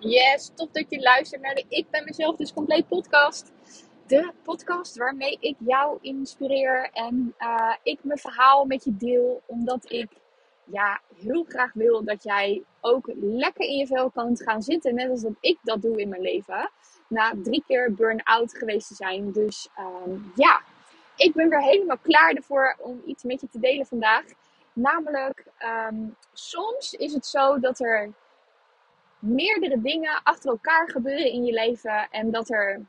Yes, top dat je luistert naar de Ik ben mezelf dus compleet podcast. De podcast waarmee ik jou inspireer en uh, ik mijn verhaal met je deel. Omdat ik ja, heel graag wil dat jij ook lekker in je vel kan gaan zitten. Net als dat ik dat doe in mijn leven. Na drie keer burn-out geweest te zijn. Dus um, ja, ik ben weer helemaal klaar ervoor om iets met je te delen vandaag. Namelijk, um, soms is het zo dat er meerdere dingen achter elkaar gebeuren in je leven. En dat er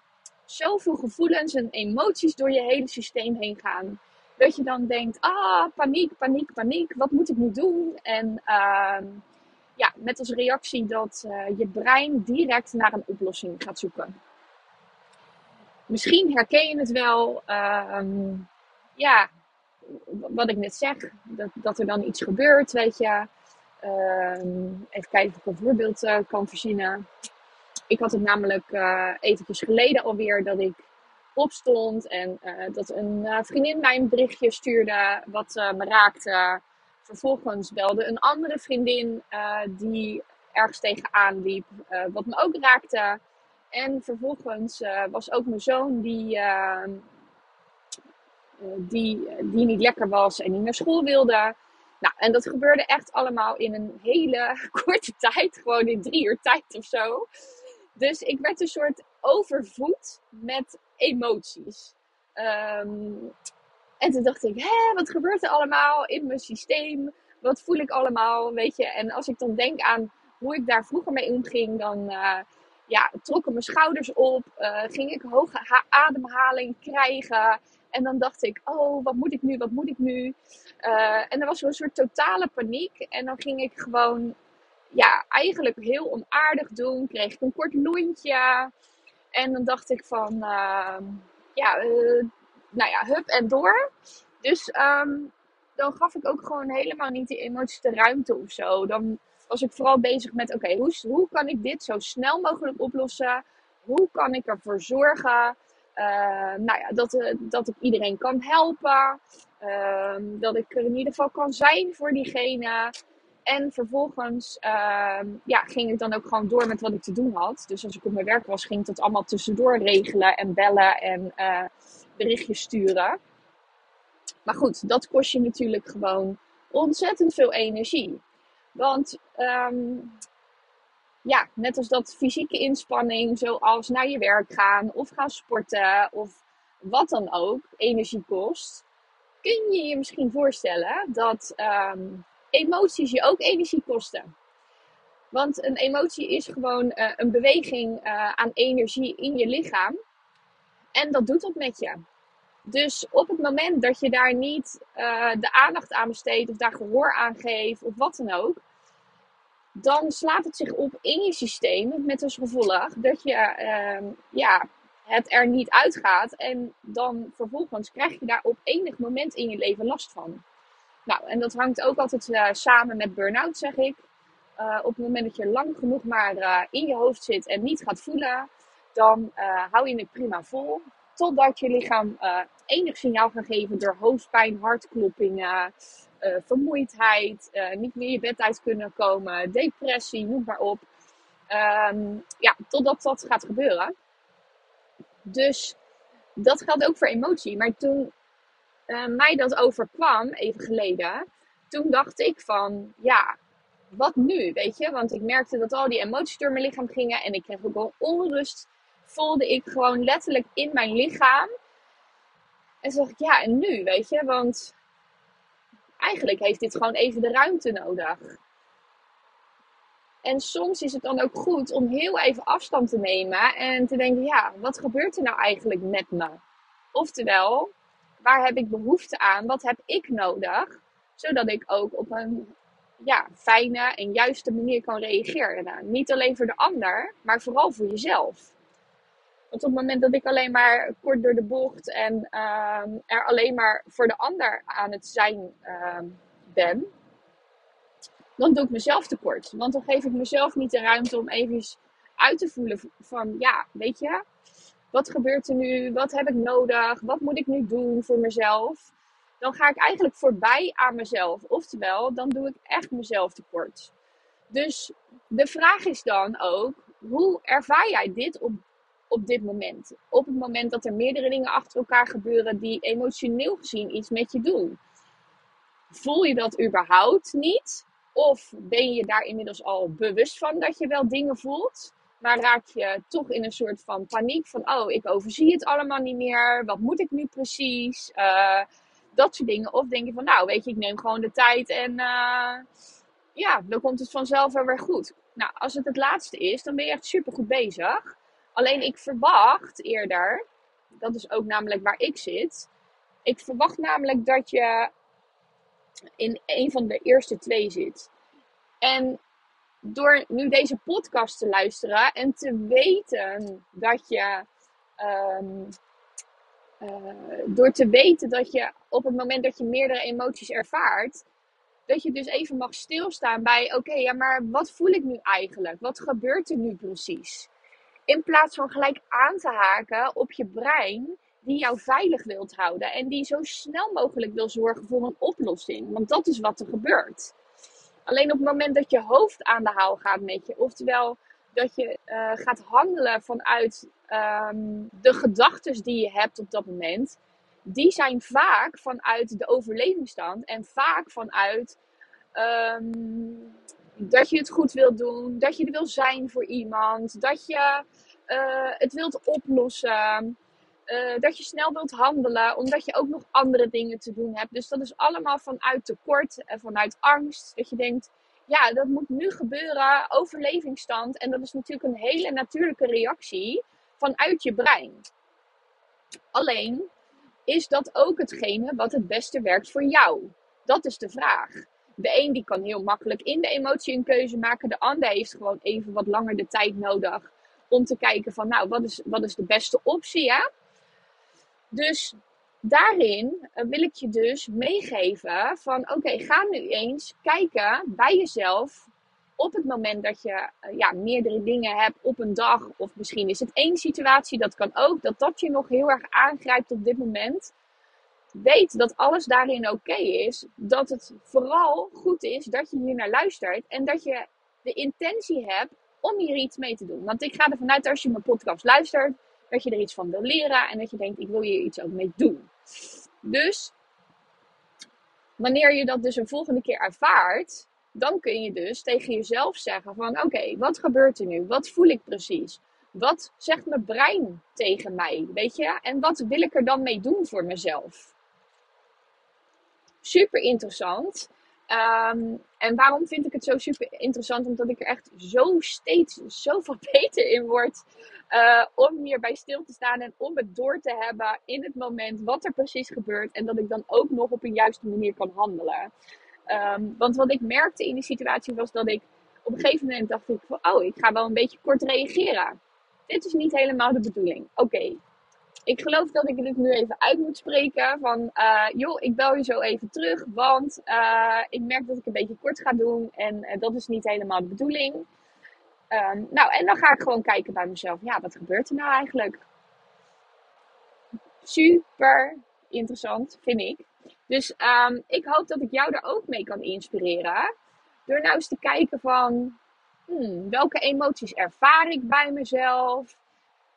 zoveel gevoelens en emoties door je hele systeem heen gaan. Dat je dan denkt, ah, paniek, paniek, paniek. Wat moet ik nu doen? En uh, ja, met als reactie dat uh, je brein direct naar een oplossing gaat zoeken. Misschien herken je het wel. Uh, ja, wat ik net zeg. Dat, dat er dan iets gebeurt, weet je. Ehm, even kijken of ik een voorbeeld uh, kan verzinnen. Ik had het namelijk uh, eventjes geleden alweer dat ik opstond en uh, dat een vriendin mij een berichtje stuurde wat me raakte. Vervolgens belde een andere vriendin die ergens tegenaan liep, wat me ook raakte. En vervolgens was ook mijn zoon die, ehm, die, die niet lekker was en niet naar school wilde. Nou, en dat gebeurde echt allemaal in een hele korte tijd. Gewoon in drie uur tijd of zo. Dus ik werd een soort overvoed met emoties. Um, en toen dacht ik, hé, wat gebeurt er allemaal in mijn systeem? Wat voel ik allemaal, weet je? En als ik dan denk aan hoe ik daar vroeger mee omging, dan uh, ja, trokken mijn schouders op. Uh, ging ik hoge ademhaling krijgen. En dan dacht ik, oh, wat moet ik nu, wat moet ik nu? Uh, en er was een soort totale paniek. En dan ging ik gewoon, ja, eigenlijk heel onaardig doen. Kreeg ik een kort lontje. En dan dacht ik van, uh, ja, uh, nou ja, hup en door. Dus um, dan gaf ik ook gewoon helemaal niet die emoties de ruimte of zo. Dan was ik vooral bezig met, oké, hoe, hoe kan ik dit zo snel mogelijk oplossen? Hoe kan ik ervoor zorgen nou ja, dat, uh, dat ik iedereen kan helpen. Uh, dat ik er in ieder geval kan zijn voor diegene. En vervolgens ehm, ja, ging ik dan ook gewoon door met wat ik te doen had. Dus als ik op mijn werk was, ging ik dat allemaal tussendoor regelen en bellen en eh, berichtjes sturen. Maar goed, dat kost je natuurlijk gewoon ontzettend veel energie. Want um, ja, net als dat fysieke inspanning, zoals naar je werk gaan of gaan sporten of wat dan ook, energie kost, kun je je misschien voorstellen dat um, emoties je ook energie kosten. Want een emotie is gewoon uh, een beweging uh, aan energie in je lichaam. En dat doet dat met je. Dus op het moment dat je daar niet uh, de aandacht aan besteedt of daar gehoor aan geeft of wat dan ook, dan slaat het zich op in je systeem met als gevolg dat je uh, ja, het er niet uitgaat en dan vervolgens krijg je daar op enig moment in je leven last van. Nou, en dat hangt ook altijd uh, samen met burn-out, zeg ik. Uh, op het moment dat je lang genoeg maar uh, in je hoofd zit en niet gaat voelen, dan hou je het prima vol. Totdat je lichaam enig signaal gaat geven door hoofdpijn, hartkloppingen, uh, vermoeidheid, uh, niet meer je bed uit kunnen komen, depressie, noem maar op. Um, ja, totdat dat gaat gebeuren. Dus dat geldt ook voor emotie. Maar toen mij dat overkwam, even geleden, toen dacht ik van, ja, wat nu, weet je? Want ik merkte dat al die emoties door mijn lichaam gingen en ik kreeg ook wel onrust. Voelde ik gewoon letterlijk in mijn lichaam. En dacht ik, ja, en nu, weet je? Want eigenlijk heeft dit gewoon even de ruimte nodig. En soms is het dan ook goed om heel even afstand te nemen en te denken: ja, wat gebeurt er nou eigenlijk met me? Oftewel, waar heb ik behoefte aan? Wat heb ik nodig? Zodat ik ook op een ja, fijne en juiste manier kan reageren. Nou, niet alleen voor de ander, maar vooral voor jezelf. Want op het moment dat ik alleen maar kort door de bocht en uh, er alleen maar voor de ander aan het zijn uh, ben, dan doe ik mezelf tekort. Want dan geef ik mezelf niet de ruimte om even uit te voelen van, ja, weet je, wat gebeurt er nu? Wat heb ik nodig? Wat moet ik nu doen voor mezelf? Dan ga ik eigenlijk voorbij aan mezelf. Oftewel, dan doe ik echt mezelf tekort. Dus de vraag is dan ook, hoe ervaar jij dit op, op dit moment? Op het moment dat er meerdere dingen achter elkaar gebeuren die emotioneel gezien iets met je doen. Voel je dat überhaupt niet? Of ben je daar inmiddels al bewust van dat je wel dingen voelt? Maar raak je toch in een soort van paniek van, oh, ik overzie het allemaal niet meer. Wat moet ik nu precies? Uh, dat soort dingen. Of denk je van, nou, weet je, ik neem gewoon de tijd en uh, ja, dan komt het vanzelf wel weer goed. Nou, als het het laatste is, dan ben je echt super goed bezig. Alleen ik verwacht eerder, dat is ook namelijk waar ik zit. Ik verwacht namelijk dat je in een van de eerste twee zit. En door nu deze podcast te luisteren en te weten dat je. Um, uh, door te weten dat je op het moment dat je meerdere emoties ervaart, dat je dus even mag stilstaan bij: oké, ja, maar wat voel ik nu eigenlijk? Wat gebeurt er nu precies? In plaats van gelijk aan te haken op je brein, die jou veilig wilt houden en die zo snel mogelijk wil zorgen voor een oplossing. Want dat is wat er gebeurt. Alleen op het moment dat je hoofd aan de haal gaat met je, oftewel dat je uh, gaat handelen vanuit um, de gedachten die je hebt op dat moment, die zijn vaak vanuit de overlevingsstand en vaak vanuit um, dat je het goed wilt doen, dat je er wil zijn voor iemand, dat je uh, het wilt oplossen. Uh, dat je snel wilt handelen, omdat je ook nog andere dingen te doen hebt. Dus dat is allemaal vanuit tekort en vanuit angst. Dat je denkt, ja, dat moet nu gebeuren, overlevingsstand. En dat is natuurlijk een hele natuurlijke reactie vanuit je brein. Alleen is dat ook hetgene wat het beste werkt voor jou? Dat is de vraag. De een die kan heel makkelijk in de emotie een keuze maken. De ander heeft gewoon even wat langer de tijd nodig om te kijken van nou, wat is, wat is de beste optie? Ja? Dus daarin eh, wil ik je dus meegeven van oké, ga nu eens kijken bij jezelf op het moment dat je eh, ja, meerdere dingen hebt op een dag, of misschien is het één situatie, dat kan ook, dat dat je nog heel erg aangrijpt op dit moment. Weet dat alles daarin oké is. Dat het vooral goed is dat je hier naar luistert en dat je de intentie hebt om hier iets mee te doen. Want ik ga ervan uit als je mijn podcast luistert, dat je er iets van wil leren en dat je denkt, ik wil hier iets ook mee doen. Dus wanneer je dat dus een volgende keer ervaart, dan kun je dus tegen jezelf zeggen van oké, wat gebeurt er nu? Wat voel ik precies? Wat zegt mijn brein tegen mij? Weet je? En wat wil ik er dan mee doen voor mezelf? Super interessant. Ehm, en waarom vind ik het zo super interessant? Omdat ik er echt zo steeds zoveel beter in word. Uh, om hierbij stil te staan en om het door te hebben in het moment wat er precies gebeurt. En dat ik dan ook nog op een juiste manier kan handelen. Ehm, want wat ik merkte in die situatie was dat ik op een gegeven moment dacht ik van, oh, ik ga wel een beetje kort reageren. Dit is niet helemaal de bedoeling. Oké, ik geloof dat ik dit nu even uit moet spreken. Van, uh, joh, ik bel je zo even terug. Want uh, ik merk dat ik een beetje kort ga doen. En uh, dat is niet helemaal de bedoeling. Um, nou, en dan ga ik gewoon kijken bij mezelf. Ja, wat gebeurt er nou eigenlijk? Super interessant, vind ik. Dus um, ik hoop dat ik jou daar ook mee kan inspireren. Door nou eens te kijken van... Hmm, welke emoties ervaar ik bij mezelf?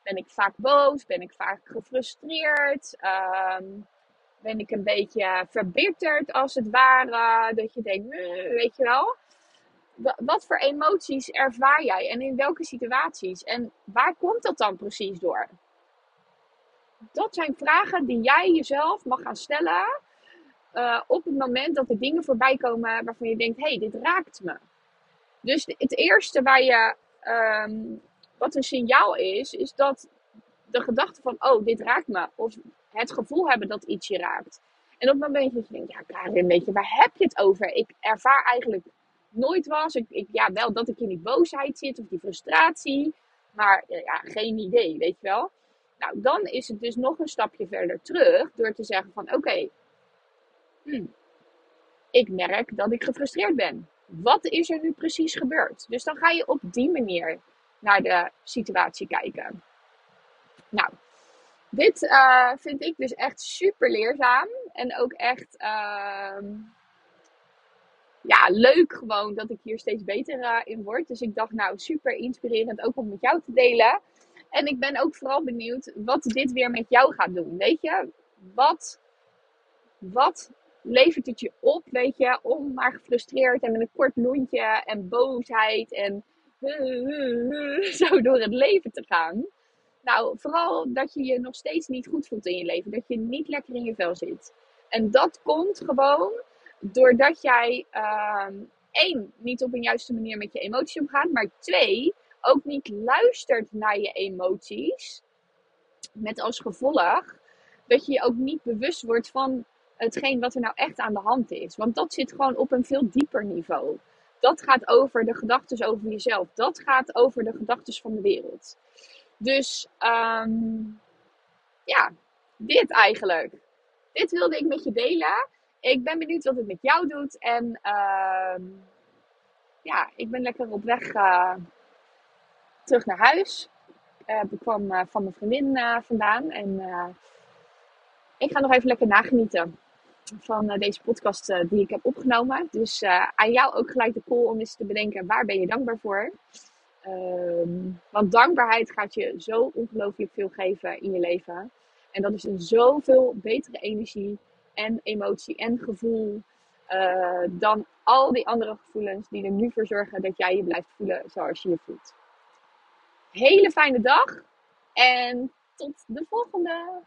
Ben ik vaak boos? Ben ik vaak gefrustreerd? Um, ben ik een beetje verbitterd als het ware? Dat je denkt, weet je wel? Wat voor emoties ervaar jij en in welke situaties? En waar komt dat dan precies door? Dat zijn vragen die jij jezelf mag gaan stellen uh, op het moment dat er dingen voorbij komen waarvan je denkt: hé, hey, dit raakt me. Dus het eerste waar je um, wat een signaal is, is dat de gedachte van, oh, dit raakt me. Of het gevoel hebben dat iets je raakt. En op het moment dat je denkt, ja Karin, weet je, waar heb je het over? Ik ervaar eigenlijk nooit was. Ik, ja, wel dat ik in die boosheid zit of die frustratie. Maar ja, geen idee, weet je wel. Nou, dan is het dus nog een stapje verder terug door te zeggen van, oké, hm, ik merk dat ik gefrustreerd ben. Wat is er nu precies gebeurd? Dus dan ga je op die manier naar de situatie kijken. Nou, dit uh, vind ik dus echt super leerzaam. En ook echt, uh, ja, leuk gewoon dat ik hier steeds beter uh, in word. Dus ik dacht, nou, super inspirerend ook om met jou te delen. En ik ben ook vooral benieuwd wat dit weer met jou gaat doen. Weet je, wat, wat levert het je op, weet je, om maar gefrustreerd en met een kort lontje en boosheid en zo door het leven te gaan. Nou, vooral dat je je nog steeds niet goed voelt in je leven. Dat je niet lekker in je vel zit. En dat komt gewoon doordat jij uh, één, niet op een juiste manier met je emoties omgaat. Maar twee, ook niet luistert naar je emoties. Met als gevolg dat je je ook niet bewust wordt van hetgeen wat er nou echt aan de hand is. Want dat zit gewoon op een veel dieper niveau. Dat gaat over de gedachten over jezelf. Dat gaat over de gedachten van de wereld. Dus um, ja, dit eigenlijk. Dit wilde ik met je delen. Ik ben benieuwd wat het met jou doet. En uh, ja, ik ben lekker op weg uh, terug naar huis. Uh, ik kwam uh, van mijn vriendin vandaan. En ik ga nog even lekker nagenieten van deze podcast die ik heb opgenomen. Dus aan jou ook gelijk de call om eens te bedenken, waar ben je dankbaar voor? Um, want dankbaarheid gaat je zo ongelooflijk veel geven in je leven. En dat is een zoveel betere energie en emotie en gevoel dan al die andere gevoelens die er nu voor zorgen dat jij je blijft voelen zoals je je voelt. Hele fijne dag en tot de volgende!